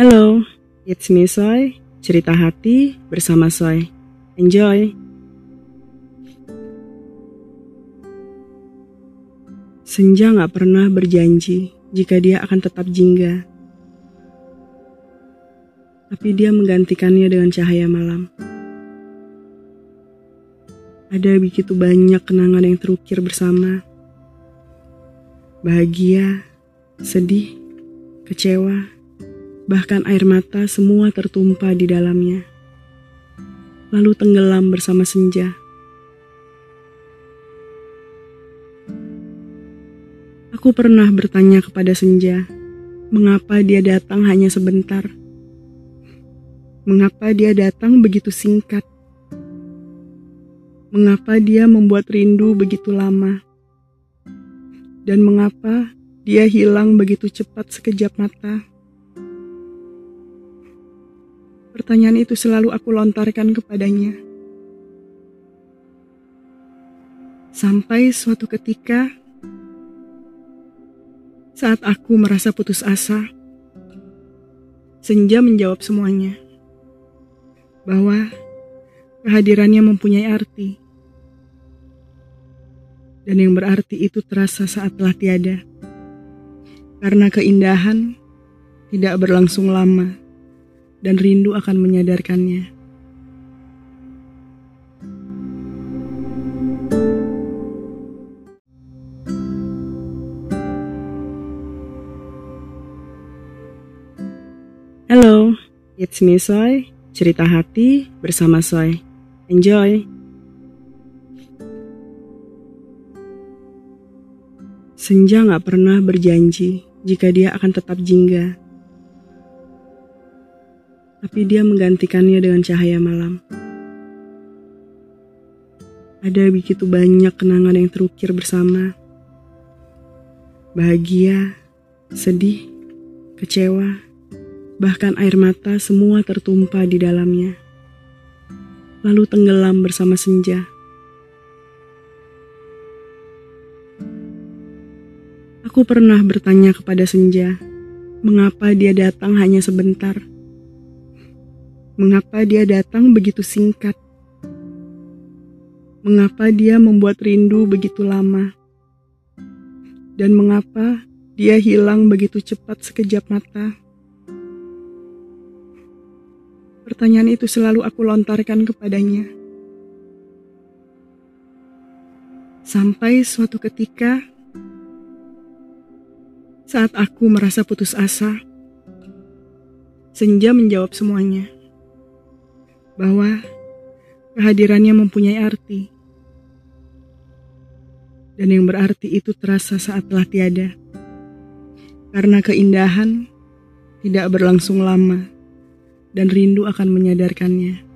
Hello, it's me Soy, cerita hati bersama Soy. Enjoy! Senja gak pernah berjanji jika dia akan tetap jingga. Tapi dia menggantikannya dengan cahaya malam. Ada begitu banyak kenangan yang terukir bersama. Bahagia, sedih, kecewa, bahkan air mata semua tertumpah di dalamnya. Lalu tenggelam bersama senja. Aku pernah bertanya kepada senja, mengapa dia datang hanya sebentar? Mengapa dia datang begitu singkat? Mengapa dia membuat rindu begitu lama? Dan mengapa dia hilang begitu cepat sekejap mata? Pertanyaan itu selalu aku lontarkan kepadanya. Sampai suatu ketika saat aku merasa putus asa, Senja menjawab semuanya. Bahwa kehadirannya mempunyai arti. Dan yang berarti itu terasa saat telah tiada. Karena keindahan tidak berlangsung lama dan rindu akan menyadarkannya. Hello, it's me Soy, cerita hati bersama Soy. Enjoy! Senja gak pernah berjanji jika dia akan tetap jingga. Tapi dia menggantikannya dengan cahaya malam. Ada begitu banyak kenangan yang terukir bersama. Bahagia, sedih, kecewa, bahkan air mata semua tertumpah di dalamnya. Lalu tenggelam bersama senja. Aku pernah bertanya kepada senja, mengapa dia datang hanya sebentar? Mengapa dia datang begitu singkat? Mengapa dia membuat rindu begitu lama? Dan mengapa dia hilang begitu cepat sekejap mata? Pertanyaan itu selalu aku lontarkan kepadanya. Sampai suatu ketika, saat aku merasa putus asa, Senja menjawab semuanya. Bahwa kehadirannya mempunyai arti. Dan yang berarti itu terasa saat telah tiada. Karena keindahan tidak berlangsung lama dan rindu akan menyadarkannya.